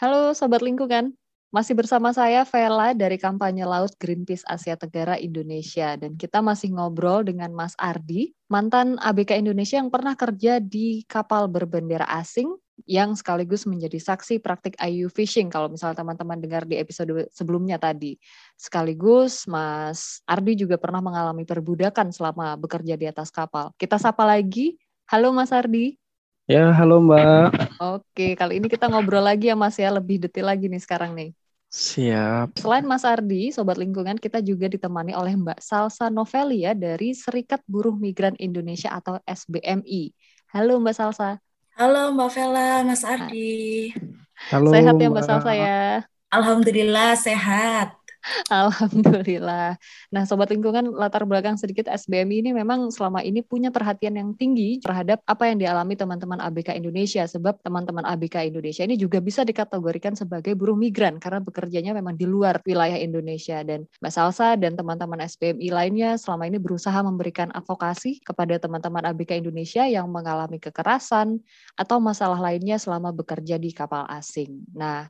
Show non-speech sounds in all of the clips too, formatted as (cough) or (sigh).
Halo Sobat Lingkungan, masih bersama saya Vela dari kampanye Laut Greenpeace Asia Tenggara Indonesia dan kita masih ngobrol dengan Mas Ardi, mantan ABK Indonesia yang pernah kerja di kapal berbendera asing yang sekaligus menjadi saksi praktik IU fishing kalau misalnya teman-teman dengar di episode sebelumnya tadi. Sekaligus Mas Ardi juga pernah mengalami perbudakan selama bekerja di atas kapal. Kita sapa lagi. Halo Mas Ardi. Ya, halo Mbak. Oke, kali ini kita ngobrol lagi ya Mas ya, lebih detail lagi nih sekarang nih. Siap. Selain Mas Ardi, Sobat Lingkungan, kita juga ditemani oleh Mbak Salsa Novelia dari Serikat Buruh Migran Indonesia atau SBMI. Halo Mbak Salsa. Halo Mbak Vela, Mas Ardi. Halo, sehat ya Mbak Salsa ya? Alhamdulillah sehat. (laughs) Alhamdulillah. Nah, sobat lingkungan latar belakang sedikit SBMI ini memang selama ini punya perhatian yang tinggi terhadap apa yang dialami teman-teman ABK Indonesia sebab teman-teman ABK Indonesia ini juga bisa dikategorikan sebagai buruh migran karena bekerjanya memang di luar wilayah Indonesia dan Mbak Salsa dan teman-teman SBMI lainnya selama ini berusaha memberikan advokasi kepada teman-teman ABK Indonesia yang mengalami kekerasan atau masalah lainnya selama bekerja di kapal asing. Nah,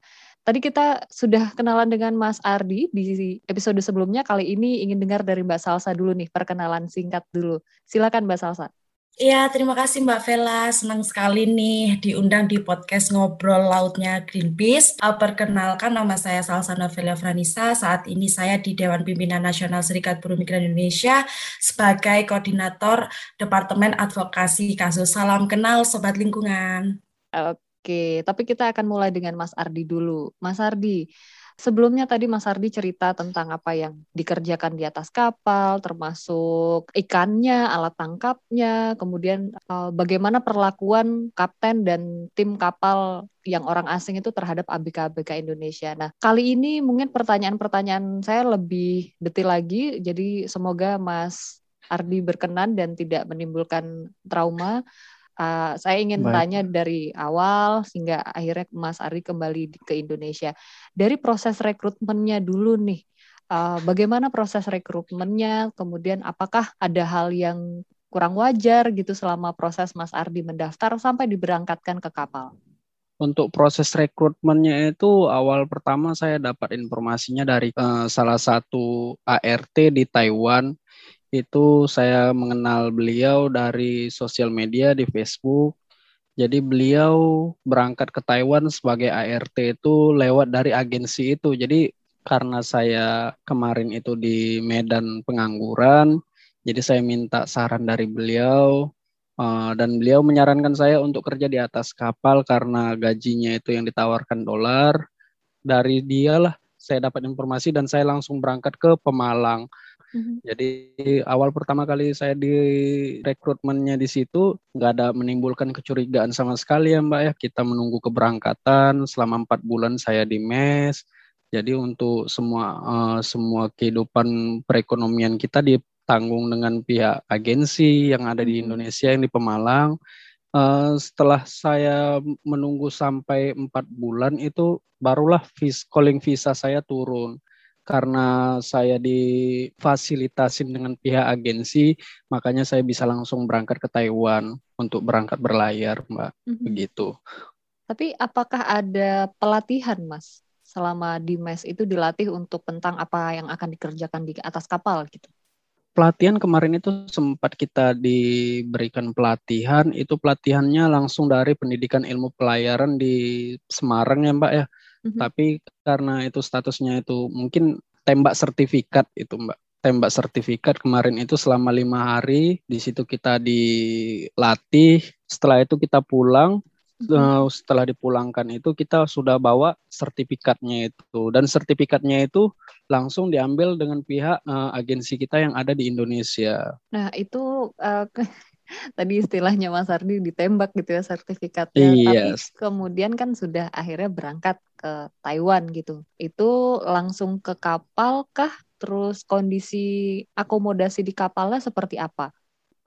Tadi kita sudah kenalan dengan Mas Ardi di episode sebelumnya. Kali ini ingin dengar dari Mbak Salsa dulu nih, perkenalan singkat dulu. Silakan Mbak Salsa. Iya, terima kasih Mbak Vela. Senang sekali nih diundang di podcast Ngobrol Lautnya Greenpeace. Perkenalkan nama saya Salsa Novelia Franisa. Saat ini saya di Dewan Pimpinan Nasional Serikat Buruh Migran Indonesia sebagai Koordinator Departemen Advokasi Kasus Salam Kenal Sobat Lingkungan. Oke. Oke, tapi kita akan mulai dengan Mas Ardi dulu. Mas Ardi, sebelumnya tadi Mas Ardi cerita tentang apa yang dikerjakan di atas kapal, termasuk ikannya, alat tangkapnya, kemudian uh, bagaimana perlakuan kapten dan tim kapal yang orang asing itu terhadap ABK-ABK Indonesia. Nah, kali ini mungkin pertanyaan-pertanyaan saya lebih detail lagi, jadi semoga Mas Ardi berkenan dan tidak menimbulkan trauma. Uh, saya ingin Baik. tanya dari awal sehingga akhirnya Mas Ari kembali ke Indonesia. Dari proses rekrutmennya dulu nih, uh, bagaimana proses rekrutmennya? Kemudian apakah ada hal yang kurang wajar gitu selama proses Mas Ardi mendaftar sampai diberangkatkan ke kapal? Untuk proses rekrutmennya itu awal pertama saya dapat informasinya dari uh, salah satu ART di Taiwan itu saya mengenal beliau dari sosial media di Facebook. Jadi beliau berangkat ke Taiwan sebagai ART itu lewat dari agensi itu. Jadi karena saya kemarin itu di Medan pengangguran, jadi saya minta saran dari beliau uh, dan beliau menyarankan saya untuk kerja di atas kapal karena gajinya itu yang ditawarkan dolar. Dari dialah saya dapat informasi dan saya langsung berangkat ke Pemalang. Mm-hmm. Jadi awal pertama kali saya di rekrutmennya di situ nggak ada menimbulkan kecurigaan sama sekali ya Mbak ya. Kita menunggu keberangkatan selama empat bulan saya di mes. Jadi untuk semua uh, semua kehidupan perekonomian kita ditanggung dengan pihak agensi yang ada di mm-hmm. Indonesia yang di Pemalang. Uh, setelah saya menunggu sampai empat bulan itu barulah vis calling visa saya turun karena saya difasilitasin dengan pihak agensi, makanya saya bisa langsung berangkat ke Taiwan untuk berangkat berlayar, Mbak. Mm-hmm. Begitu. Tapi apakah ada pelatihan, Mas? Selama di mes itu dilatih untuk tentang apa yang akan dikerjakan di atas kapal gitu? Pelatihan kemarin itu sempat kita diberikan pelatihan, itu pelatihannya langsung dari pendidikan ilmu pelayaran di Semarang ya Mbak ya hmm Tapi karena itu statusnya itu mungkin tembak sertifikat itu Mbak. Tembak sertifikat kemarin itu selama lima hari. Di situ kita dilatih. Setelah itu kita pulang. Mm-hmm. Setelah dipulangkan itu kita sudah bawa sertifikatnya itu dan sertifikatnya itu langsung diambil dengan pihak uh, agensi kita yang ada di Indonesia. Nah itu uh, tadi istilahnya Mas Ardi ditembak gitu ya sertifikatnya. Yes. Tapi kemudian kan sudah akhirnya berangkat ke Taiwan gitu. Itu langsung ke kapal kah? Terus kondisi akomodasi di kapalnya seperti apa?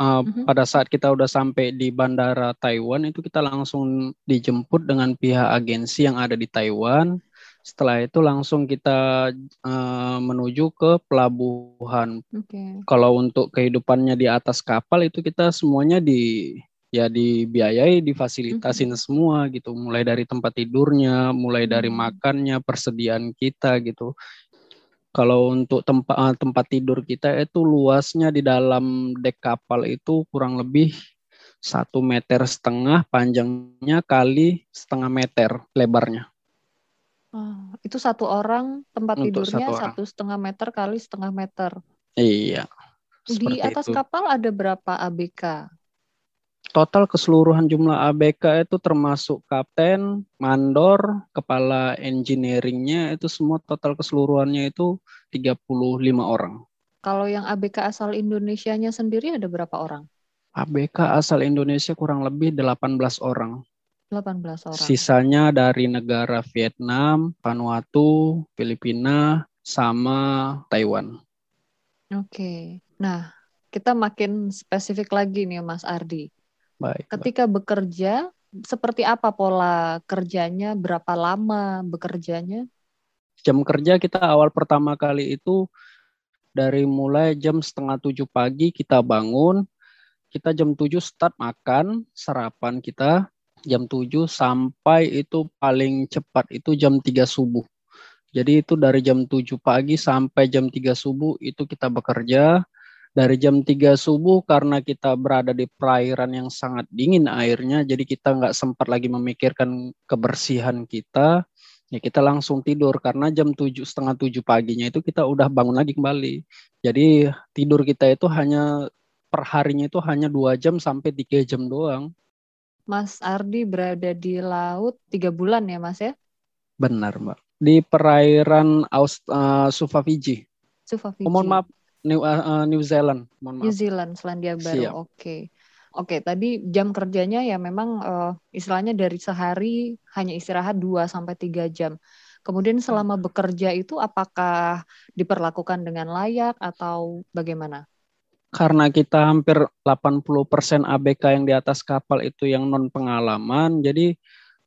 Uh, mm-hmm. Pada saat kita udah sampai di bandara Taiwan itu kita langsung dijemput dengan pihak agensi yang ada di Taiwan setelah itu langsung kita uh, menuju ke pelabuhan. Okay. Kalau untuk kehidupannya di atas kapal itu kita semuanya di ya dibiayai, difasilitasin mm -hmm. semua gitu, mulai dari tempat tidurnya, mulai dari mm -hmm. makannya, persediaan kita gitu. Kalau untuk tempat eh, tempat tidur kita itu luasnya di dalam dek kapal itu kurang lebih satu meter setengah panjangnya kali setengah meter lebarnya. Oh, itu satu orang tempat Untuk tidurnya satu, satu setengah meter kali setengah meter. Iya. Di atas itu. kapal ada berapa ABK? Total keseluruhan jumlah ABK itu termasuk kapten, mandor, kepala engineeringnya itu semua total keseluruhannya itu 35 orang. Kalau yang ABK asal Indonesia-nya sendiri ada berapa orang? ABK asal Indonesia kurang lebih 18 orang. 18 orang. Sisanya dari negara Vietnam, Vanuatu, Filipina, sama Taiwan. Oke. Nah, kita makin spesifik lagi nih Mas Ardi. Baik. Ketika baik. bekerja, seperti apa pola kerjanya? Berapa lama bekerjanya? Jam kerja kita awal pertama kali itu dari mulai jam setengah tujuh pagi kita bangun, kita jam tujuh start makan, sarapan kita jam tujuh sampai itu paling cepat itu jam tiga subuh. Jadi itu dari jam tujuh pagi sampai jam tiga subuh itu kita bekerja dari jam 3 subuh karena kita berada di perairan yang sangat dingin airnya, jadi kita nggak sempat lagi memikirkan kebersihan kita, ya kita langsung tidur karena jam tujuh setengah tujuh paginya itu kita udah bangun lagi kembali. Jadi tidur kita itu hanya per harinya itu hanya dua jam sampai tiga jam doang. Mas Ardi berada di laut tiga bulan ya Mas ya? Benar Mbak. Di perairan Aus, uh, Suva Fiji. Suva Fiji. Oh, mohon maaf, New uh, New Zealand, mohon maaf. New Zealand, Selandia Baru. Oke. Okay. Oke, okay, tadi jam kerjanya ya memang uh, istilahnya dari sehari hanya istirahat 2 sampai 3 jam. Kemudian selama bekerja itu apakah diperlakukan dengan layak atau bagaimana? Karena kita hampir 80% ABK yang di atas kapal itu yang non pengalaman, jadi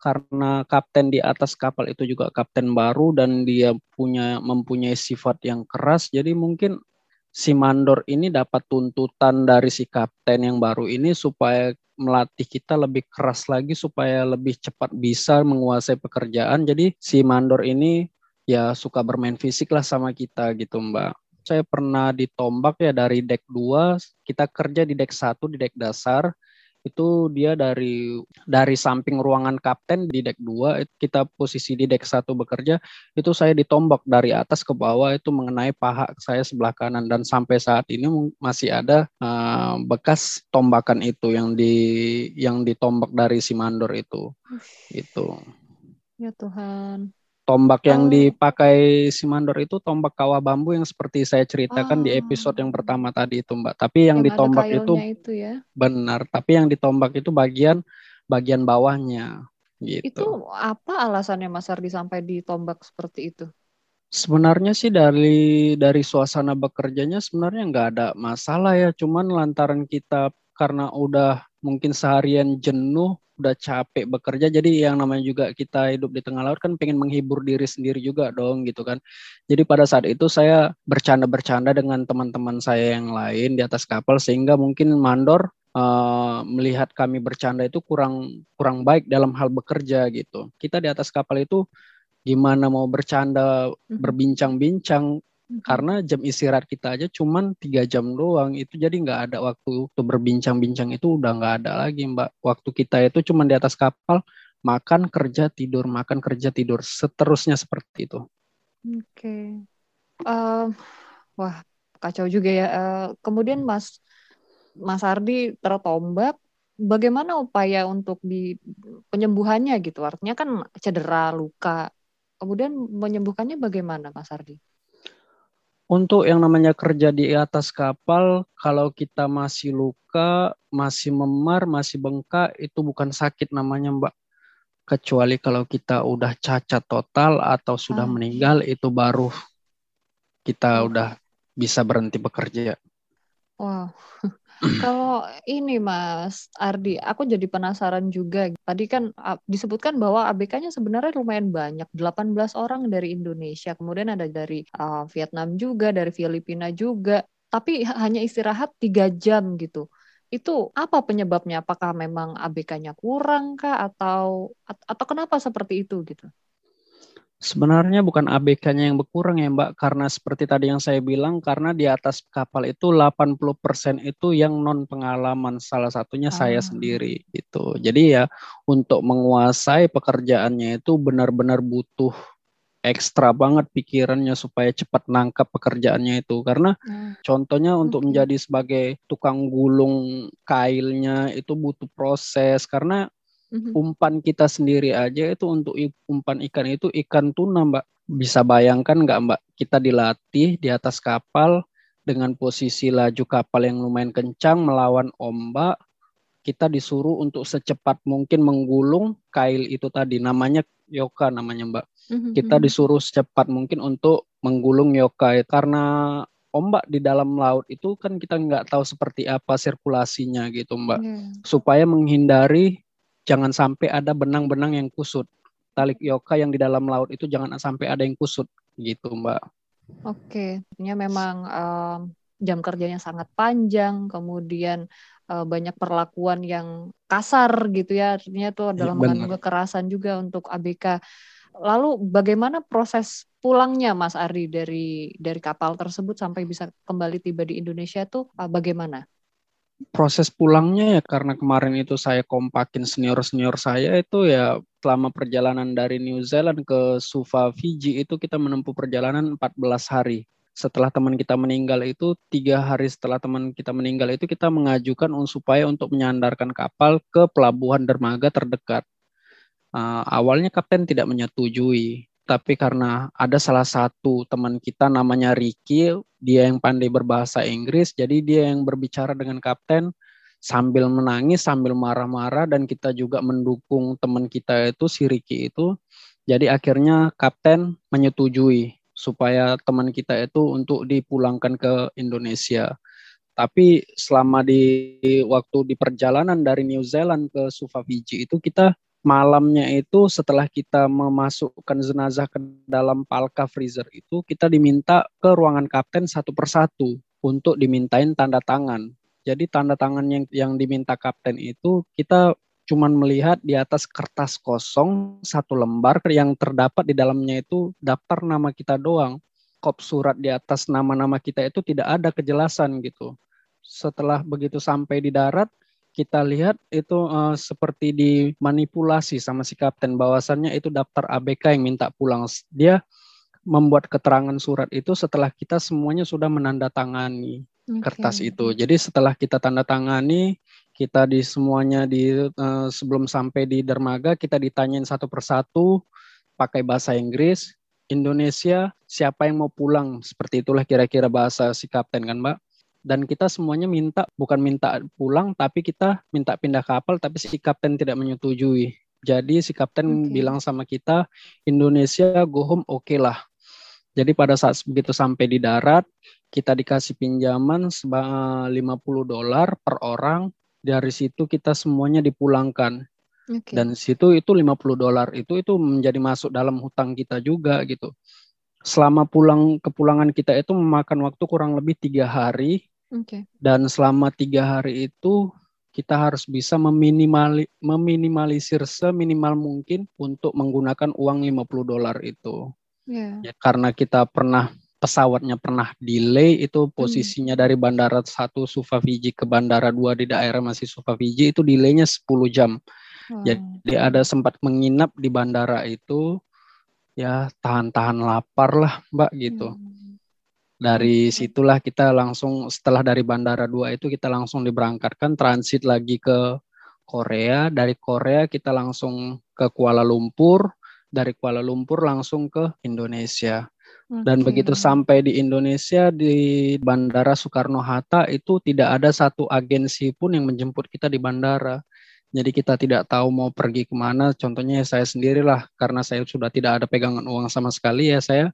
karena kapten di atas kapal itu juga kapten baru dan dia punya mempunyai sifat yang keras, jadi mungkin si mandor ini dapat tuntutan dari si kapten yang baru ini supaya melatih kita lebih keras lagi supaya lebih cepat bisa menguasai pekerjaan. Jadi si mandor ini ya suka bermain fisik lah sama kita gitu Mbak. Saya pernah ditombak ya dari deck 2, kita kerja di deck 1 di deck dasar. Itu dia dari dari samping ruangan kapten di deck 2 kita posisi di deck 1 bekerja itu saya ditombak dari atas ke bawah itu mengenai paha saya sebelah kanan. Dan sampai saat ini masih ada uh, bekas tombakan itu yang di yang ditombak dari si mandor itu. Itu ya Tuhan Tombak yang oh. dipakai si mandor itu tombak kawah bambu yang seperti saya ceritakan oh. di episode yang pertama tadi itu, Mbak. Tapi yang, yang ditombak itu, itu ya? benar, tapi yang ditombak itu bagian bagian bawahnya gitu. Itu apa alasannya Mas Ardi sampai ditombak seperti itu? Sebenarnya sih dari dari suasana bekerjanya sebenarnya nggak ada masalah ya, cuman lantaran kita karena udah mungkin seharian jenuh udah capek bekerja jadi yang namanya juga kita hidup di tengah laut kan pengen menghibur diri sendiri juga dong gitu kan jadi pada saat itu saya bercanda-bercanda dengan teman-teman saya yang lain di atas kapal sehingga mungkin mandor uh, melihat kami bercanda itu kurang kurang baik dalam hal bekerja gitu kita di atas kapal itu gimana mau bercanda mhm. Karena jam istirahat kita aja cuman tiga jam doang. Itu jadi nggak ada waktu untuk berbincang-bincang. Itu udah nggak ada lagi mbak. Waktu kita itu cuman di atas kapal makan kerja tidur makan kerja tidur. Seterusnya seperti itu. Oke. Okay. uh, wah kacau juga ya. Uh, kemudian mas mas Ardi tertombak. Bagaimana upaya untuk di penyembuhannya gitu? Artinya kan cedera luka. Kemudian menyembuhkannya bagaimana mas Ardi untuk yang namanya kerja di atas kapal, kalau kita masih luka, masih memar, masih bengkak, itu bukan sakit namanya, Mbak. Kecuali kalau kita udah cacat total atau sudah hmm. meninggal, itu baru kita hmm. udah bisa berhenti bekerja. Wow. (laughs) Kalau ini Mas Ardi, aku jadi penasaran juga. Tadi kan disebutkan bahwa ABK-nya sebenarnya lumayan banyak, 18 orang dari Indonesia, kemudian ada dari uh, Vietnam juga, dari Filipina juga, tapi hanya istirahat tiga jam gitu. Itu apa penyebabnya? Apakah memang ABK-nya kurang kah atau atau kenapa seperti itu gitu? Sebenarnya bukan ABK-nya yang berkurang ya Mbak, karena seperti tadi yang saya bilang, karena di atas kapal itu 80% itu yang non pengalaman, salah satunya ah. saya sendiri itu. Jadi ya untuk menguasai pekerjaannya itu benar-benar butuh ekstra banget pikirannya supaya cepat nangkap pekerjaannya itu karena hmm. contohnya untuk okay. menjadi sebagai tukang gulung kailnya itu butuh proses karena hmm Umpan kita sendiri aja itu untuk umpan ikan itu ikan tuna, Mbak. Bisa bayangkan nggak, Mbak? Kita dilatih di atas kapal dengan posisi laju kapal yang lumayan kencang melawan ombak. Kita disuruh untuk secepat mungkin menggulung kail itu tadi. Namanya yoka namanya, Mbak. Mm-hmm. Kita disuruh secepat mungkin untuk menggulung yoka karena ombak di dalam laut itu kan kita nggak tahu seperti apa sirkulasinya gitu mbak yeah. supaya menghindari jangan sampai ada benang-benang yang kusut. Tali yoka yang di dalam laut itu jangan sampai ada yang kusut gitu, Mbak. Oke, artinya memang um, jam kerjanya sangat panjang, kemudian uh, banyak perlakuan yang kasar gitu ya, artinya itu adalah ya, mengandung kekerasan juga untuk ABK. Lalu bagaimana proses pulangnya Mas Ari dari dari kapal tersebut sampai bisa kembali tiba di Indonesia itu uh, bagaimana? Proses pulangnya ya karena kemarin itu saya kompakin senior-senior saya itu ya selama perjalanan dari New Zealand ke Suva Fiji itu kita menempuh perjalanan 14 hari. Setelah teman kita meninggal itu tiga hari setelah teman kita meninggal itu kita mengajukan supaya untuk menyandarkan kapal ke pelabuhan dermaga terdekat. Uh, awalnya kapten tidak menyetujui, tapi karena ada salah satu teman kita namanya Ricky, dia yang pandai berbahasa Inggris, jadi dia yang berbicara dengan kapten sambil menangis, sambil marah-marah dan kita juga mendukung teman kita itu si Ricky itu. Jadi akhirnya kapten menyetujui supaya teman kita itu untuk dipulangkan ke Indonesia. Tapi selama di waktu di perjalanan dari New Zealand ke Suva Fiji itu kita malamnya itu setelah kita memasukkan jenazah ke dalam palka freezer itu kita diminta ke ruangan kapten satu persatu untuk dimintain tanda tangan. Jadi tanda tangan yang yang diminta kapten itu kita cuman melihat di atas kertas kosong satu lembar yang terdapat di dalamnya itu daftar nama kita doang. Kop surat di atas nama-nama kita itu tidak ada kejelasan gitu. Setelah begitu sampai di darat, kita lihat itu uh, seperti dimanipulasi sama si kapten bahwasannya itu daftar ABK yang minta pulang. Dia membuat keterangan surat itu setelah kita semuanya sudah menandatangani okay. kertas itu. Jadi setelah kita tanda tangani, kita di semuanya di uh, sebelum sampai di dermaga kita ditanyain satu persatu pakai bahasa Inggris, Indonesia, siapa yang mau pulang? Seperti itulah kira-kira bahasa si kapten kan, Mbak dan kita semuanya minta bukan minta pulang tapi kita minta pindah kapal tapi si kapten tidak menyetujui. Jadi si kapten okay. bilang sama kita Indonesia go home oke okay lah. Jadi pada saat begitu sampai di darat kita dikasih pinjaman 50 dolar per orang. Dari situ kita semuanya dipulangkan. Okay. Dan situ itu 50 dolar itu itu menjadi masuk dalam hutang kita juga gitu selama pulang kepulangan kita itu memakan waktu kurang lebih tiga hari Okay. Dan selama tiga hari itu kita harus bisa meminimali, meminimalisir seminimal mungkin untuk menggunakan uang 50 dolar itu. Yeah. Ya, karena kita pernah pesawatnya pernah delay itu posisinya hmm. dari bandara satu Suva Fiji ke bandara dua di daerah masih Suva Fiji itu delaynya 10 jam. Hmm. Jadi ada sempat menginap di bandara itu ya tahan-tahan lapar lah Mbak gitu. Hmm dari situlah kita langsung setelah dari Bandara 2 itu kita langsung diberangkatkan transit lagi ke Korea. Dari Korea kita langsung ke Kuala Lumpur, dari Kuala Lumpur langsung ke Indonesia. Okay. Dan begitu sampai di Indonesia di Bandara Soekarno Hatta itu tidak ada satu agensi pun yang menjemput kita di bandara. Jadi kita tidak tahu mau pergi ke mana. Contohnya saya sendirilah karena saya sudah tidak ada pegangan uang sama sekali ya saya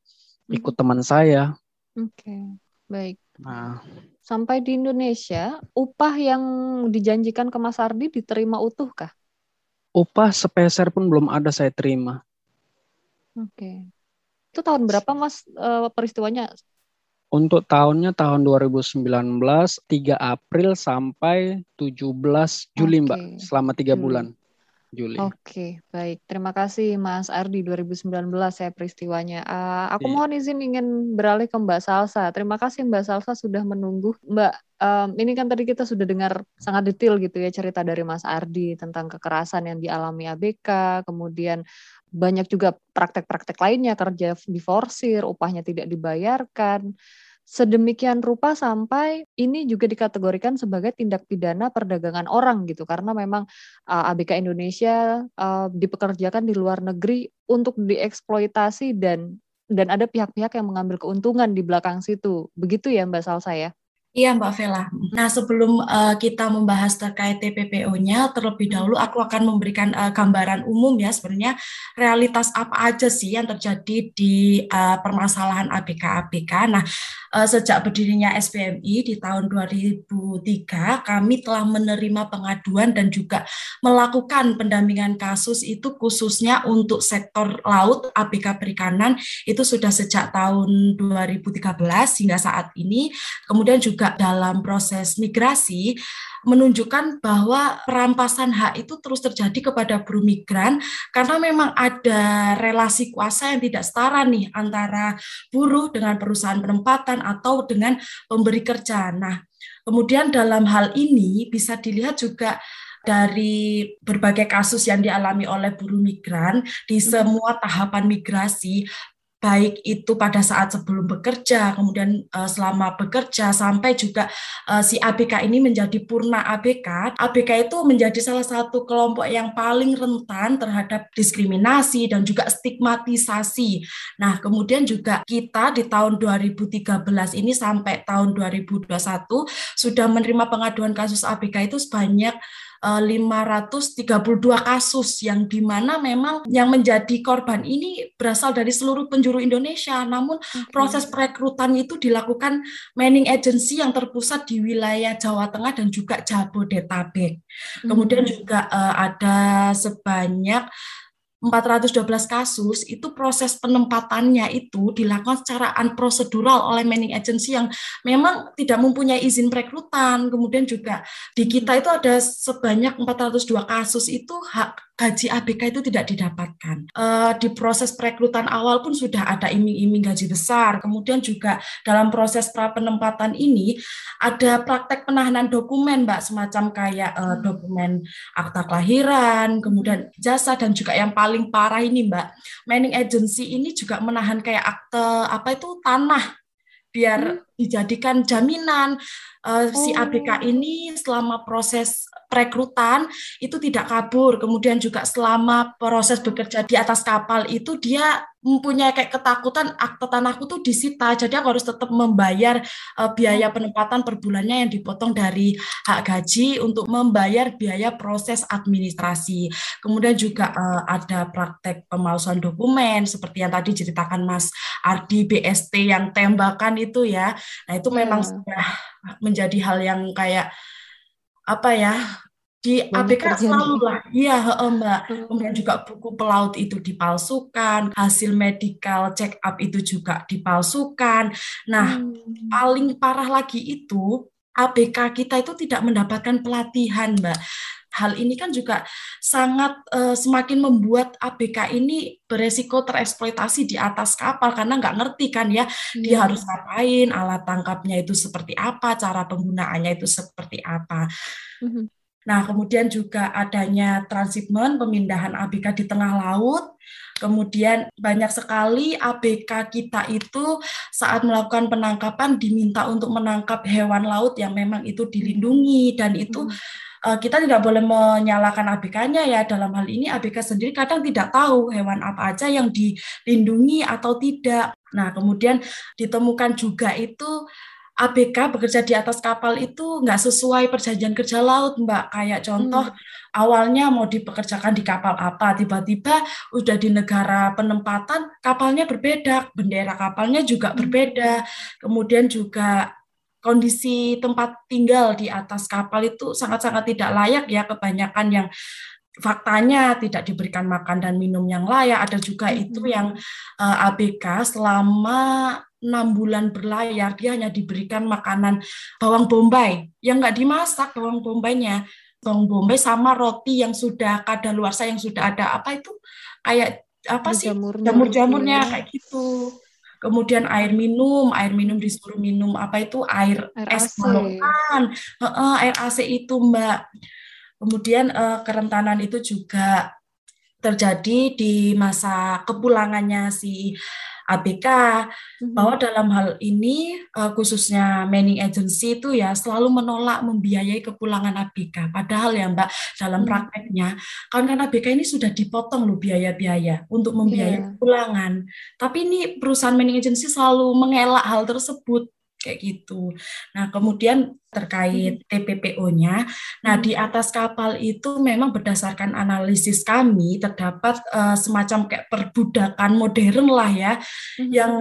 ikut teman saya Oke, baik. Nah, sampai di Indonesia, upah yang dijanjikan ke Mas Ardi diterima utuh kah? Upah sepeser pun belum ada saya terima. Oke. Itu tahun berapa Mas uh, peristiwanya? Untuk tahunnya tahun 2019 3 April sampai 17 Juli okay. Mbak, selama tiga bulan. Juli. Oke, baik. Terima kasih Mas Ardi 2019 ya peristiwanya. Uh, aku iya. mohon izin ingin beralih ke Mbak Salsa. Terima kasih Mbak Salsa sudah menunggu. Mbak, um, ini kan tadi kita sudah dengar sangat detail gitu ya cerita dari Mas Ardi tentang kekerasan yang dialami ABK, kemudian banyak juga praktek-praktek lainnya kerja diforsir, upahnya tidak dibayarkan sedemikian rupa sampai ini juga dikategorikan sebagai tindak pidana perdagangan orang gitu karena memang uh, ABK Indonesia uh, dipekerjakan di luar negeri untuk dieksploitasi dan dan ada pihak-pihak yang mengambil keuntungan di belakang situ. Begitu ya Mbak Salsa ya? Iya Mbak Vela. Nah sebelum uh, kita membahas terkait TPPO-nya, terlebih dahulu aku akan memberikan uh, gambaran umum ya sebenarnya realitas apa aja sih yang terjadi di uh, permasalahan ABK-ABK. Nah uh, sejak berdirinya SPMI di tahun 2003, kami telah menerima pengaduan dan juga melakukan pendampingan kasus itu khususnya untuk sektor laut ABK perikanan itu sudah sejak tahun 2013 hingga saat ini. Kemudian juga juga dalam proses migrasi menunjukkan bahwa perampasan hak itu terus terjadi kepada buruh migran karena memang ada relasi kuasa yang tidak setara nih antara buruh dengan perusahaan penempatan atau dengan pemberi kerja. Nah, kemudian dalam hal ini bisa dilihat juga dari berbagai kasus yang dialami oleh buruh migran di hmm. semua tahapan migrasi baik itu pada saat sebelum bekerja, kemudian uh, selama bekerja sampai juga uh, si ABK ini menjadi purna ABK. ABK itu menjadi salah satu kelompok yang paling rentan terhadap diskriminasi dan juga stigmatisasi. Nah, kemudian juga kita di tahun 2013 ini sampai tahun 2021 sudah menerima pengaduan kasus ABK itu sebanyak 532 eh, kasus yang di mana memang yang menjadi korban ini berasal dari seluruh penjuru Indonesia. Namun proses perekrutan itu dilakukan manning agency yang terpusat di wilayah Jawa Tengah dan juga Jabodetabek. Hmm. Kemudian juga uh, ada sebanyak 412 kasus itu proses penempatannya itu dilakukan secara unprocedural oleh manning agency yang memang tidak mempunyai izin perekrutan. Kemudian juga di kita itu ada sebanyak 402 kasus itu hak gaji ABK itu tidak didapatkan. Uh, di proses perekrutan awal pun sudah ada iming-iming gaji besar. Kemudian juga dalam proses pra penempatan ini ada praktek penahanan dokumen, Mbak, semacam kayak uh, dokumen akta kelahiran, kemudian jasa dan juga yang paling parah ini, Mbak, manning agency ini juga menahan kayak akte apa itu tanah biar hmm. dijadikan jaminan uh, oh. si ABK ini selama proses perekrutan itu tidak kabur. Kemudian juga selama proses bekerja di atas kapal itu dia mempunyai kayak ketakutan akte tanahku tuh disita, jadi aku harus tetap membayar uh, biaya penempatan per bulannya yang dipotong dari hak gaji untuk membayar biaya proses administrasi. Kemudian juga uh, ada praktek pemalsuan dokumen seperti yang tadi ceritakan Mas Ardi BST yang tembakan itu ya. Nah itu memang hmm. sudah menjadi hal yang kayak apa ya di ABK selalu lah, iya mbak. Hmm. Kemudian juga buku pelaut itu dipalsukan, hasil medical check up itu juga dipalsukan. Nah, hmm. paling parah lagi itu ABK kita itu tidak mendapatkan pelatihan, mbak. Hal ini kan juga sangat uh, semakin membuat ABK ini beresiko tereksploitasi di atas kapal karena nggak ngerti kan ya hmm. dia iya. harus ngapain, alat tangkapnya itu seperti apa, cara penggunaannya itu seperti apa. Hmm Nah, kemudian juga adanya transshipment, pemindahan ABK di tengah laut. Kemudian banyak sekali ABK kita itu saat melakukan penangkapan diminta untuk menangkap hewan laut yang memang itu dilindungi dan itu hmm. kita tidak boleh menyalahkan ABK-nya ya dalam hal ini ABK sendiri kadang tidak tahu hewan apa aja yang dilindungi atau tidak. Nah, kemudian ditemukan juga itu ABK bekerja di atas kapal itu nggak sesuai perjanjian kerja laut, Mbak. Kayak contoh hmm. awalnya mau dipekerjakan di kapal apa, tiba-tiba udah di negara penempatan kapalnya berbeda, bendera kapalnya juga hmm. berbeda. Kemudian juga kondisi tempat tinggal di atas kapal itu sangat-sangat tidak layak ya kebanyakan yang faktanya tidak diberikan makan dan minum yang layak. Ada juga hmm. itu yang uh, eh, ABK selama enam bulan berlayar dia hanya diberikan makanan bawang bombay. Yang nggak dimasak bawang bombaynya. Bawang bombay sama roti yang sudah kadaluarsa yang sudah ada apa itu? Kayak apa sih? jamur-jamurnya kayak gitu. Kemudian air minum air minum disuruh minum apa itu? Air, air es balokan air AC itu mbak. Kemudian uh, kerentanan itu juga terjadi di masa kepulangannya si ABK mm-hmm. bahwa dalam hal ini uh, khususnya manning agency itu ya selalu menolak membiayai kepulangan ABK. Padahal ya Mbak dalam mm-hmm. prakteknya kawan-kawan ABK ini sudah dipotong loh biaya-biaya untuk membiayai yeah. kepulangan. Tapi ini perusahaan manning agency selalu mengelak hal tersebut kayak gitu. Nah, kemudian terkait. TPPO-nya, nah di atas kapal itu memang berdasarkan analisis kami terdapat uh, semacam kayak perbudakan modern lah ya, hmm. yang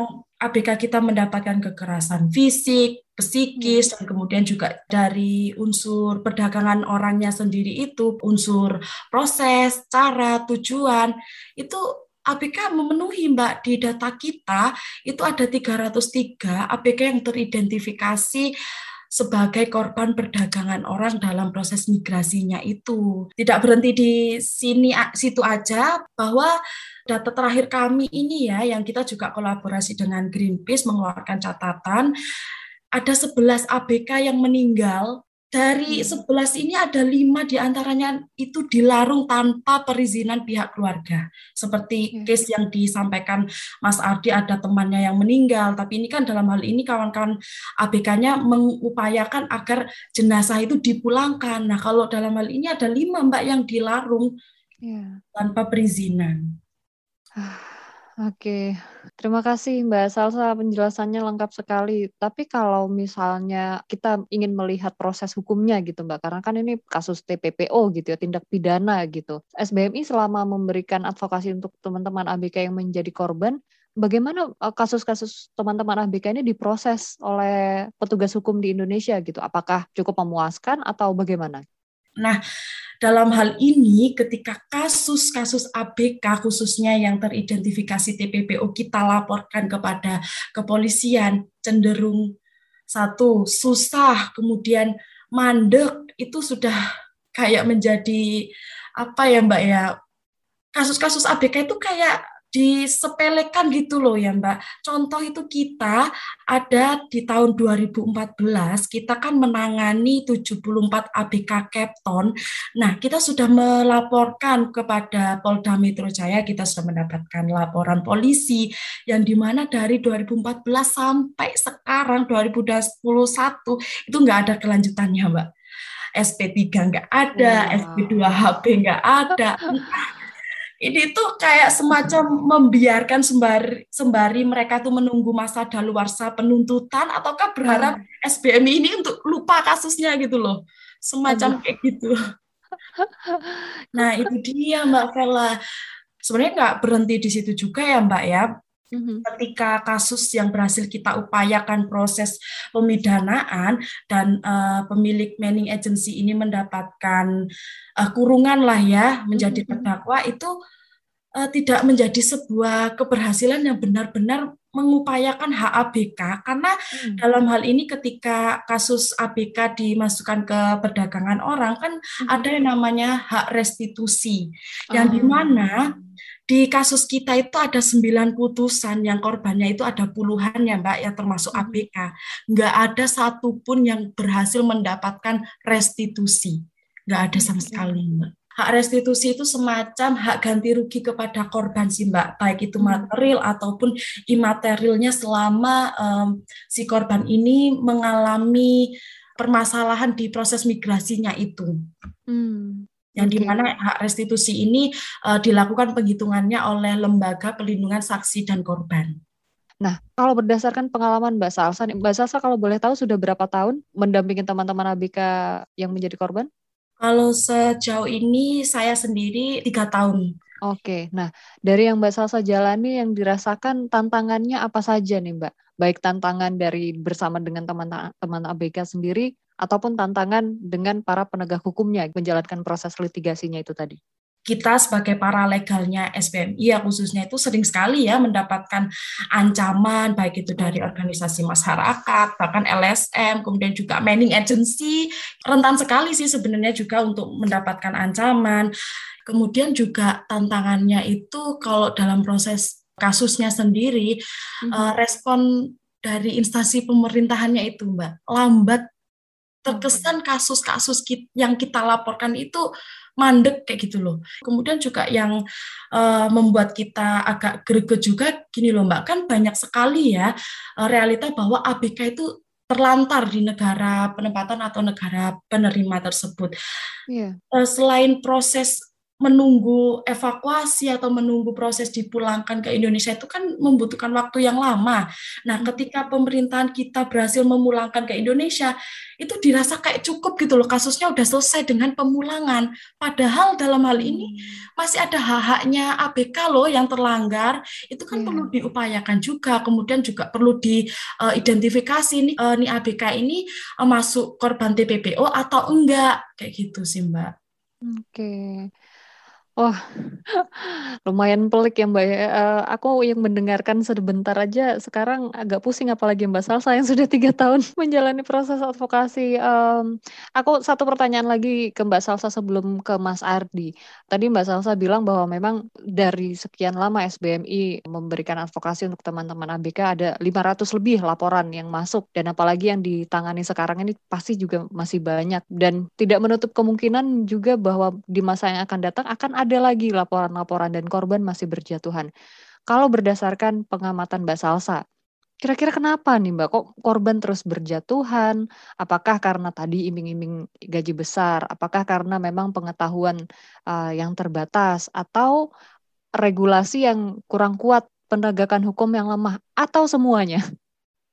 ABK kita mendapatkan kekerasan fisik, psikis, dan kemudian juga dari unsur perdagangan orangnya sendiri itu, unsur proses, cara, tujuan, itu ABK memenuhi Mbak di data kita itu ada 303 ABK yang teridentifikasi sebagai korban perdagangan orang dalam proses migrasinya itu. Tidak berhenti di sini situ aja bahwa data terakhir kami ini ya yang kita juga kolaborasi dengan Greenpeace mengeluarkan catatan ada 11 ABK yang meninggal dari 11 hmm. ini ada lima di antaranya itu dilarung tanpa perizinan pihak keluarga. Seperti hmm. case yang disampaikan Mas Ardi ada temannya yang meninggal, tapi ini kan dalam hal ini kawan-kawan ABK-nya mengupayakan agar jenazah itu dipulangkan. Nah kalau dalam hal ini ada lima mbak yang dilarung yeah. tanpa perizinan. Ah. Oke, terima kasih Mbak Salsa penjelasannya lengkap sekali. Tapi kalau misalnya kita ingin melihat proses hukumnya gitu Mbak, karena kan ini kasus TPPO gitu ya, tindak pidana gitu. SBMI selama memberikan advokasi untuk teman-teman ABK yang menjadi korban, bagaimana e, kasus-kasus teman-teman ABK ini diproses oleh petugas hukum di Indonesia gitu? Apakah cukup memuaskan atau bagaimana? Nah, dalam hal ini ketika kasus-kasus ABK khususnya yang teridentifikasi TPPO kita laporkan kepada kepolisian cenderung satu susah, kemudian mandek itu sudah kayak menjadi apa ya Mbak ya? Kasus-kasus ABK itu kayak disepelekan gitu loh ya Mbak. Contoh itu kita ada di tahun 2014 kita kan menangani 74 ABK Capton. Nah, kita sudah melaporkan kepada Polda Metro Jaya, kita sudah mendapatkan laporan polisi yang di mana dari 2014 sampai sekarang 2021 itu nggak ada kelanjutannya Mbak. SP3 nggak ada, wow. SP2HP nggak ada ini tuh kayak semacam membiarkan sembari sembari mereka tuh menunggu masa daluarsa penuntutan ataukah berharap hmm. SBMI ini untuk lupa kasusnya gitu loh semacam Aduh. kayak gitu (laughs) nah itu dia Mbak Vela sebenarnya nggak berhenti di situ juga ya Mbak ya mm-hmm. ketika kasus yang berhasil kita upayakan proses pemidanaan dan uh, pemilik manning agency ini mendapatkan uh, kurungan lah ya menjadi mm-hmm. terdakwa itu uh, tidak menjadi sebuah keberhasilan yang benar-benar mengupayakan hak ABK karena hmm. dalam hal ini ketika kasus ABK dimasukkan ke perdagangan orang kan hmm. ada yang namanya hak restitusi yang di mana di kasus kita itu ada sembilan putusan yang korbannya itu ada puluhan ya Mbak ya termasuk hmm. ABK nggak ada satupun yang berhasil mendapatkan restitusi nggak ada sama sekali Mbak hak restitusi itu semacam hak ganti rugi kepada korban sih mbak baik itu hmm. material ataupun imaterialnya selama um, si korban ini mengalami permasalahan di proses migrasinya itu hmm. Yang okay. di mana hak restitusi ini uh, dilakukan penghitungannya oleh lembaga pelindungan saksi dan korban. Nah, kalau berdasarkan pengalaman Mbak Salsa, Mbak Salsa kalau boleh tahu sudah berapa tahun mendampingi teman-teman ABK yang menjadi korban? Kalau sejauh ini saya sendiri tiga tahun. Oke, nah dari yang Mbak Salsa jalani yang dirasakan tantangannya apa saja nih Mbak? Baik tantangan dari bersama dengan teman-teman ABK sendiri ataupun tantangan dengan para penegak hukumnya menjalankan proses litigasinya itu tadi. kita sebagai para legalnya SPMI ya khususnya itu sering sekali ya mendapatkan ancaman baik itu dari organisasi masyarakat bahkan LSM kemudian juga manning agency rentan sekali sih sebenarnya juga untuk mendapatkan ancaman kemudian juga tantangannya itu kalau dalam proses kasusnya sendiri mm -hmm. respon dari instansi pemerintahannya itu Mbak lambat terkesan kasus-kasus yang kita laporkan itu mandek kayak gitu loh. Kemudian juga yang uh, membuat kita agak greget juga gini loh Mbak, kan banyak sekali ya uh, realita bahwa ABK itu terlantar di negara penempatan atau negara penerima tersebut. Yeah. Iya. Uh, selain proses menunggu evakuasi atau menunggu proses dipulangkan ke Indonesia itu kan membutuhkan waktu yang lama. Nah, hmm. ketika pemerintahan kita berhasil memulangkan ke Indonesia, itu dirasa kayak cukup gitu loh, kasusnya udah selesai dengan pemulangan. Padahal dalam hal ini hmm. masih ada hak-haknya ABK loh yang terlanggar, itu kan yeah. perlu diupayakan juga. Kemudian juga perlu diidentifikasi nih, uh, nih ABK ini uh, masuk korban TPPO atau enggak, kayak gitu sih Mbak. Oke. Okay. Wah, lumayan pelik ya Mbak. Uh, aku yang mendengarkan sebentar aja sekarang agak pusing apalagi Mbak Salsa yang sudah tiga (laughs) tahun menjalani proses advokasi. Um, aku satu pertanyaan lagi ke Mbak Salsa sebelum ke Mas Ardi. Tadi Mbak Salsa bilang bahwa memang dari sekian lama SBMI memberikan advokasi untuk teman-teman ABK ada 500 lebih laporan yang masuk dan apalagi yang ditangani sekarang ini pasti juga masih banyak dan tidak menutup kemungkinan juga bahwa di masa yang akan datang akan ada lagi laporan-laporan dan korban masih berjatuhan. Kalau berdasarkan pengamatan Mbak Salsa, kira-kira kenapa nih Mbak kok korban terus berjatuhan? Apakah karena tadi iming-iming gaji besar? Apakah karena memang pengetahuan uh, yang terbatas atau regulasi yang kurang kuat, penegakan hukum yang lemah atau semuanya?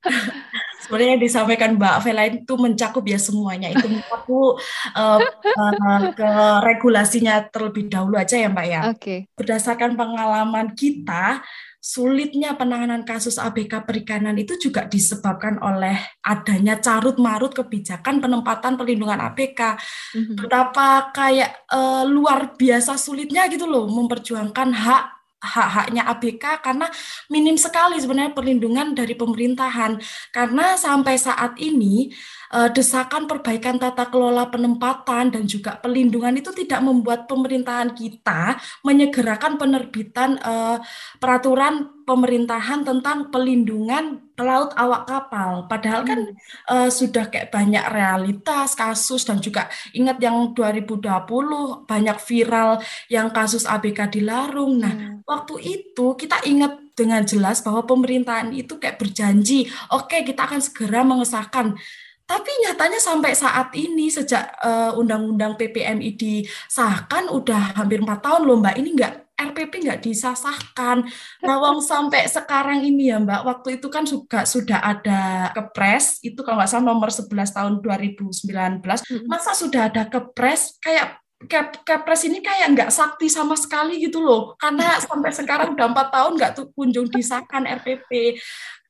(laughs) sebenarnya disampaikan Mbak Vela itu mencakup ya semuanya. Itu aku uh, uh, ke regulasinya terlebih dahulu aja ya Mbak ya. Oke. Okay. Berdasarkan pengalaman kita, sulitnya penanganan kasus ABK perikanan itu juga disebabkan oleh adanya carut marut kebijakan penempatan perlindungan ABK. Mm-hmm. Betapa kayak uh, luar biasa sulitnya gitu loh memperjuangkan hak hak-haknya ABK karena minim sekali sebenarnya perlindungan dari pemerintahan. Karena sampai saat ini desakan perbaikan tata kelola penempatan dan juga pelindungan itu tidak membuat pemerintahan kita menyegerakan penerbitan uh, peraturan pemerintahan tentang pelindungan pelaut awak kapal. Padahal kan uh, sudah kayak banyak realitas kasus dan juga ingat yang 2020 banyak viral yang kasus ABK dilarung. Nah, hmm. waktu itu kita ingat dengan jelas bahwa pemerintahan itu kayak berjanji, oke okay, kita akan segera mengesahkan tapi nyatanya sampai saat ini sejak uh, undang-undang PPMI disahkan udah hampir empat tahun loh Mbak. Ini enggak RPP nggak disahkan. Nawang sampai sekarang ini ya Mbak, waktu itu kan juga sudah ada kepres, itu kalau nggak salah nomor 11 tahun 2019, masa sudah ada kepres? Kayak Kepres ini kayak nggak sakti sama sekali gitu loh, karena sampai sekarang udah empat tahun nggak tuh kunjung disahkan RPP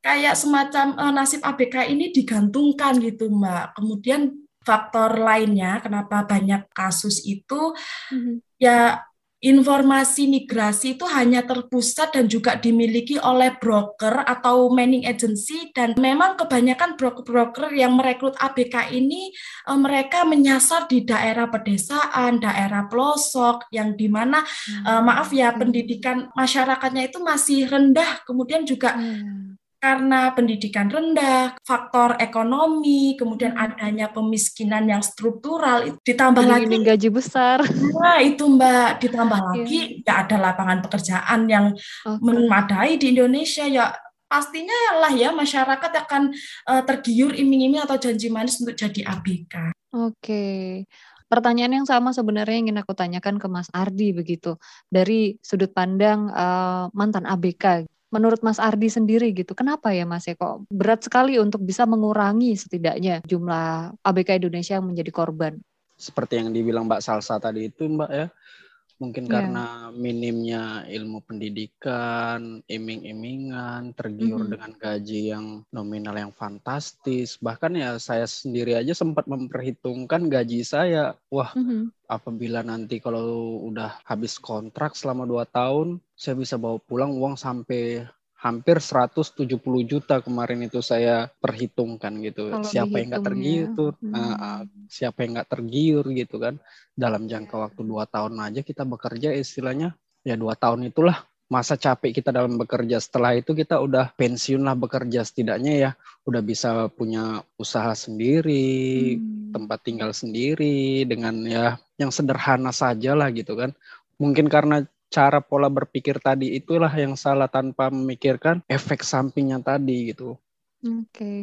kayak semacam uh, nasib ABK ini digantungkan gitu Mbak. Kemudian faktor lainnya kenapa banyak kasus itu mm-hmm. ya informasi migrasi itu hanya terpusat dan juga dimiliki oleh broker atau manning agency dan memang kebanyakan broker-broker yang merekrut ABK ini uh, mereka menyasar di daerah pedesaan, daerah pelosok yang di mana hmm. uh, maaf ya hmm. pendidikan masyarakatnya itu masih rendah kemudian juga hmm karena pendidikan rendah, faktor ekonomi, kemudian adanya pemiskinan yang struktural, ditambah Ini lagi gaji besar. Nah, itu Mbak, ditambah lagi yeah. ada lapangan pekerjaan yang okay. memadai di Indonesia ya pastinya ya lah ya masyarakat akan uh, tergiur iming-iming atau janji manis untuk jadi ABK. Oke. Okay. Pertanyaan yang sama sebenarnya ingin aku tanyakan ke Mas Ardi begitu dari sudut pandang uh, mantan ABK menurut Mas Ardi sendiri gitu, kenapa ya Mas ya kok berat sekali untuk bisa mengurangi setidaknya jumlah ABK Indonesia yang menjadi korban? Seperti yang dibilang Mbak Salsa tadi itu Mbak ya, Mungkin yeah. karena minimnya ilmu pendidikan, iming-imingan, tergiur mm-hmm. dengan gaji yang nominal yang fantastis. Bahkan ya saya sendiri aja sempat memperhitungkan gaji saya. Wah, mm-hmm. apabila nanti kalau udah habis kontrak selama dua tahun, saya bisa bawa pulang uang sampai hampir 170 juta kemarin itu saya perhitungkan gitu. Kalau siapa yang nggak tergiur, hmm. uh, siapa yang nggak tergiur gitu kan. Dalam jangka waktu dua tahun aja kita bekerja istilahnya ya dua tahun itulah masa capek kita dalam bekerja. Setelah itu kita udah pensiun lah bekerja setidaknya ya udah bisa punya usaha sendiri, hmm. tempat tinggal sendiri dengan ya yang sederhana saja lah gitu kan. Mungkin karena cara pola berpikir tadi itulah yang salah tanpa memikirkan efek sampingnya tadi gitu. Oke, okay.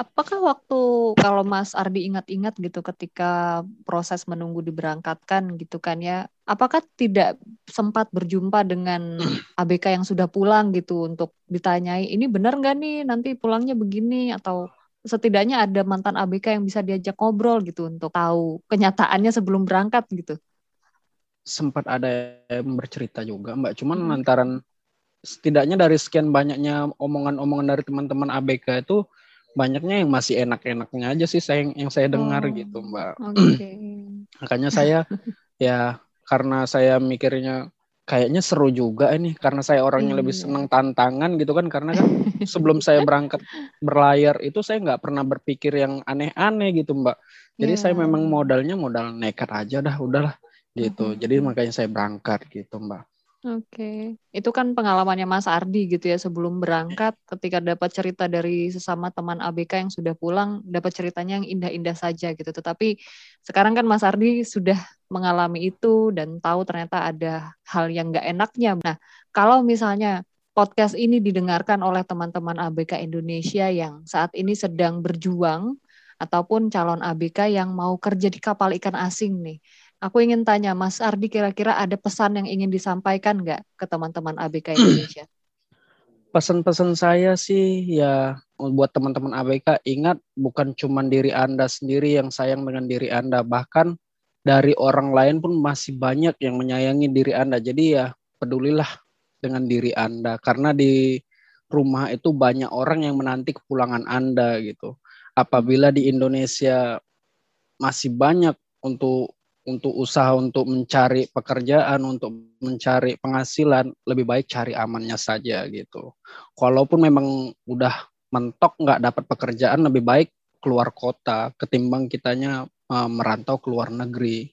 apakah waktu kalau Mas Ardi ingat-ingat gitu ketika proses menunggu diberangkatkan gitu kan ya, apakah tidak sempat berjumpa dengan (clears throat) ABK yang sudah pulang gitu untuk ditanyai ini benar nggak nih nanti pulangnya begini atau setidaknya ada mantan ABK yang bisa diajak ngobrol gitu untuk tahu kenyataannya sebelum berangkat gitu? Sempat ada yang bercerita juga Mbak. Cuman hmm. lantaran setidaknya dari sekian banyaknya omongan-omongan dari teman-teman ABK itu banyaknya yang masih enak-enaknya aja sih saya yang saya dengar oh. gitu Mbak. Okay. (clears throat) Makanya saya (laughs) ya karena saya mikirnya kayaknya seru juga ini karena saya orangnya lebih iya. senang tantangan gitu kan karena kan sebelum saya berangkat berlayar itu saya nggak pernah berpikir yang aneh-aneh gitu mbak jadi yeah. saya memang modalnya modal nekat aja dah udahlah gitu. Mm-hmm. Jadi makanya saya berangkat gitu, Mbak. Oke, okay. itu kan pengalamannya Mas Ardi gitu ya sebelum berangkat, ketika dapat cerita dari sesama teman ABK yang sudah pulang, dapat ceritanya yang indah-indah saja gitu. Tetapi sekarang kan Mas Ardi sudah mengalami itu dan tahu ternyata ada hal yang nggak enaknya. Nah, kalau misalnya podcast ini didengarkan oleh teman-teman ABK Indonesia yang saat ini sedang berjuang ataupun calon ABK yang mau kerja di kapal ikan asing nih Aku ingin tanya, Mas Ardi, kira-kira ada pesan yang ingin disampaikan nggak ke teman-teman ABK (clears throat) Indonesia? Pesan-pesan saya sih ya buat teman-teman ABK ingat bukan cuma diri Anda sendiri yang sayang dengan diri Anda, bahkan dari orang lain pun masih banyak yang menyayangi diri Anda. Jadi ya pedulilah dengan diri Anda karena di rumah itu banyak orang yang menanti kepulangan Anda gitu. Apabila di Indonesia masih banyak untuk untuk usaha untuk mencari pekerjaan, untuk mencari penghasilan, lebih baik cari amannya saja gitu. Kalaupun memang udah mentok nggak dapat pekerjaan, lebih baik keluar kota ketimbang kitanya uh, merantau ke luar negeri.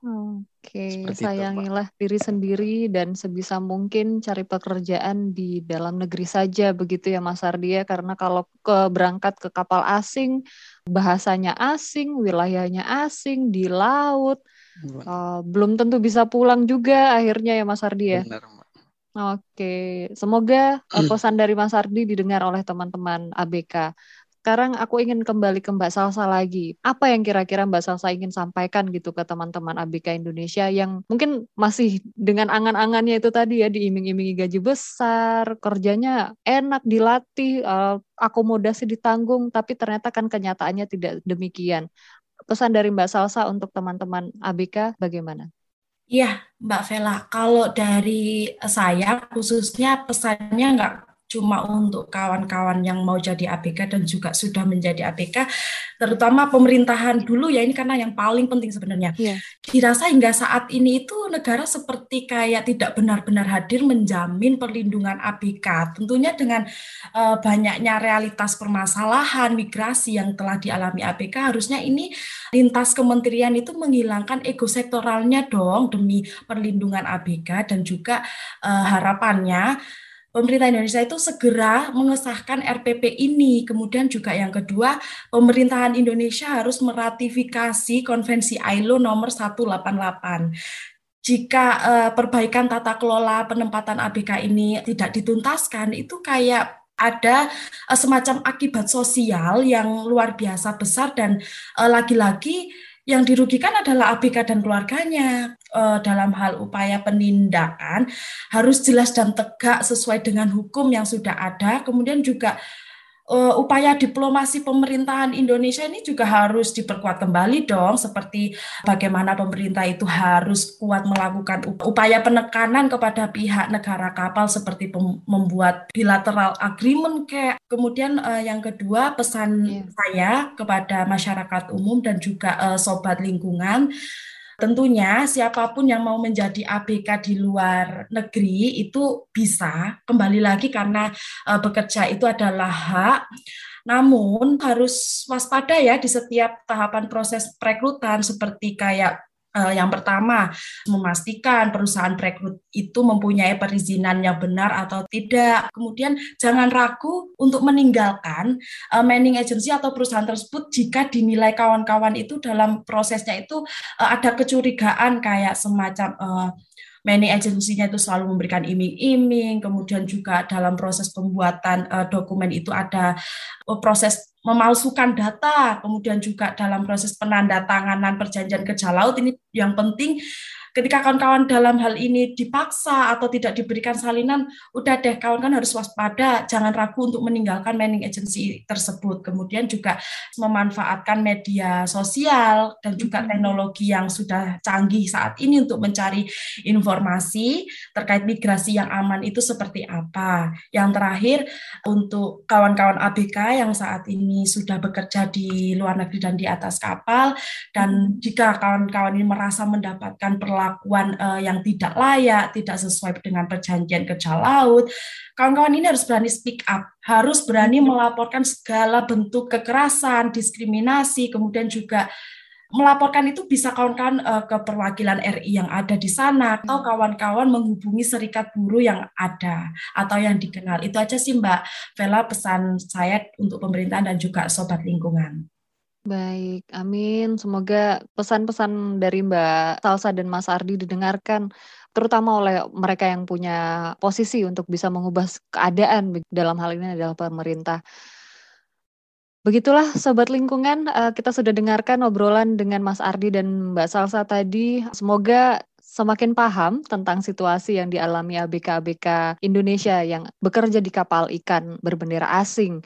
Oke, okay. sayangilah itu, diri sendiri dan sebisa mungkin cari pekerjaan di dalam negeri saja begitu ya Mas Ardia karena kalau ke berangkat ke kapal asing bahasanya asing, wilayahnya asing di laut Uh, belum tentu bisa pulang juga akhirnya ya Mas Ardi ya. Benar, Oke, semoga uh, (clears throat) pesan dari Mas Ardi didengar oleh teman-teman ABK. Sekarang aku ingin kembali ke Mbak Salsa lagi. Apa yang kira-kira Mbak Salsa ingin sampaikan gitu ke teman-teman ABK Indonesia yang mungkin masih dengan angan-angannya itu tadi ya diiming-imingi gaji besar, kerjanya enak, dilatih, uh, akomodasi ditanggung, tapi ternyata kan kenyataannya tidak demikian pesan dari Mbak Salsa untuk teman-teman ABK bagaimana? Iya, Mbak Vela. Kalau dari saya khususnya pesannya nggak cuma untuk kawan-kawan yang mau jadi ABK dan juga sudah menjadi ABK, terutama pemerintahan dulu ya ini karena yang paling penting sebenarnya. Yeah. Dirasa hingga saat ini itu negara seperti kayak tidak benar-benar hadir menjamin perlindungan ABK. Tentunya dengan uh, banyaknya realitas permasalahan migrasi yang telah dialami ABK, harusnya ini lintas kementerian itu menghilangkan ego sektoralnya dong demi perlindungan ABK dan juga uh, harapannya pemerintah Indonesia itu segera mengesahkan RPP ini. Kemudian juga yang kedua, pemerintahan Indonesia harus meratifikasi konvensi ILO nomor 188 jika uh, perbaikan tata kelola penempatan ABK ini tidak dituntaskan, itu kayak ada uh, semacam akibat sosial yang luar biasa besar dan eh, lagi-lagi yang dirugikan adalah ABK dan keluarganya uh, dalam hal upaya penindakan harus jelas dan tegak sesuai dengan hukum yang sudah ada. Kemudian juga uh, upaya diplomasi pemerintahan Indonesia ini juga harus diperkuat kembali dong, seperti bagaimana pemerintah itu harus kuat melakukan upaya penekanan kepada pihak negara kapal seperti membuat bilateral agreement kayak. Kemudian uh, yang kedua pesan yeah. saya kepada masyarakat umum dan juga uh, sobat lingkungan Tentunya siapa pun yang mau menjadi ABK di luar negeri itu bisa kembali lagi karena uh, bekerja itu adalah hak. Namun harus waspada ya di setiap tahapan proses perekrutan seperti kayak yang pertama, memastikan perusahaan perekrut itu mempunyai perizinan yang benar atau tidak. Kemudian jangan ragu untuk meninggalkan uh, manning agency atau perusahaan tersebut jika dinilai kawan-kawan itu dalam prosesnya itu uh, ada kecurigaan kayak semacam uh, Many agensinya itu selalu memberikan iming-iming, kemudian juga dalam proses pembuatan uh, dokumen itu ada uh, proses memalsukan data, kemudian juga dalam proses penandatanganan perjanjian kerja laut. Ini yang penting ketika kawan-kawan dalam hal ini dipaksa atau tidak diberikan salinan, udah deh kawan kan harus waspada, jangan ragu untuk meninggalkan manning agency tersebut. Kemudian juga memanfaatkan media sosial dan juga teknologi yang sudah canggih saat ini untuk mencari informasi terkait migrasi yang aman itu seperti apa. Yang terakhir untuk kawan-kawan ABK yang saat ini sudah bekerja di luar negeri dan di atas kapal dan jika kawan-kawan ini merasa mendapatkan perlakuan perlakuan uh, yang tidak layak, tidak sesuai dengan perjanjian kerja laut. Kawan-kawan ini harus berani speak up, harus berani melaporkan segala bentuk kekerasan, diskriminasi, kemudian juga melaporkan itu bisa kawan-kawan uh, ke perwakilan RI yang ada di sana atau kawan-kawan menghubungi serikat buruh yang ada atau yang dikenal. Itu aja sih Mbak Vela pesan saya untuk pemerintahan dan juga sobat lingkungan. Baik, amin. Semoga pesan-pesan dari Mbak Salsa dan Mas Ardi didengarkan, terutama oleh mereka yang punya posisi untuk bisa mengubah keadaan dalam hal ini adalah pemerintah. Begitulah Sobat Lingkungan, eh, kita sudah dengarkan obrolan dengan Mas Ardi dan Mbak Salsa tadi. Semoga semakin paham tentang situasi yang dialami ABK-ABK Indonesia yang bekerja di kapal ikan berbendera asing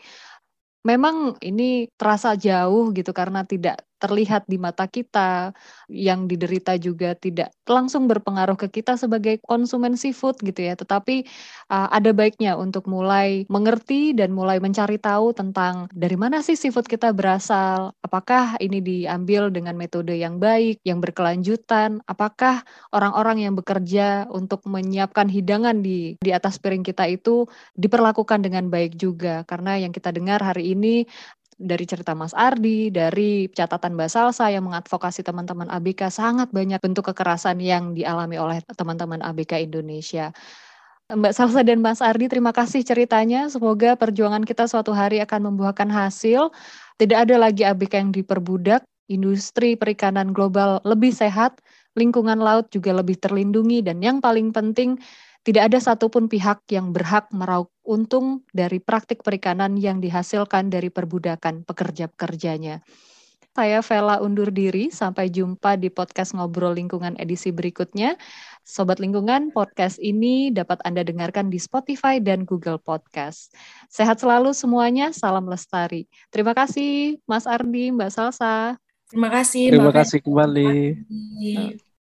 memang ini terasa jauh gitu karena tidak terlihat di mata kita, yang diderita juga tidak langsung berpengaruh ke kita sebagai konsumen seafood gitu ya. Tetapi uh, ada baiknya untuk mulai mengerti dan mulai mencari tahu tentang dari mana sih seafood kita berasal, apakah ini diambil dengan metode yang baik, yang berkelanjutan, apakah orang-orang yang bekerja untuk menyiapkan hidangan di di atas piring kita itu diperlakukan dengan baik juga. Karena yang kita dengar hari ini dari cerita Mas Ardi, dari catatan Mbak Salsa yang mengadvokasi teman-teman ABK, sangat banyak bentuk kekerasan yang dialami oleh teman-teman ABK Indonesia. Mbak Salsa dan Mas Ardi, terima kasih ceritanya. Semoga perjuangan kita suatu hari akan membuahkan hasil. Tidak ada lagi ABK yang diperbudak, industri perikanan global lebih sehat, lingkungan laut juga lebih terlindungi, dan yang paling penting, tidak ada satupun pihak yang berhak meraup untung dari praktik perikanan yang dihasilkan dari perbudakan pekerja-pekerjanya. Saya Vela undur diri, sampai jumpa di podcast Ngobrol Lingkungan edisi berikutnya. Sobat Lingkungan, podcast ini dapat Anda dengarkan di Spotify dan Google Podcast. Sehat selalu semuanya, salam lestari. Terima kasih Mas Ardi, Mbak Salsa. Terima kasih. Terima Mbak kasih kembali.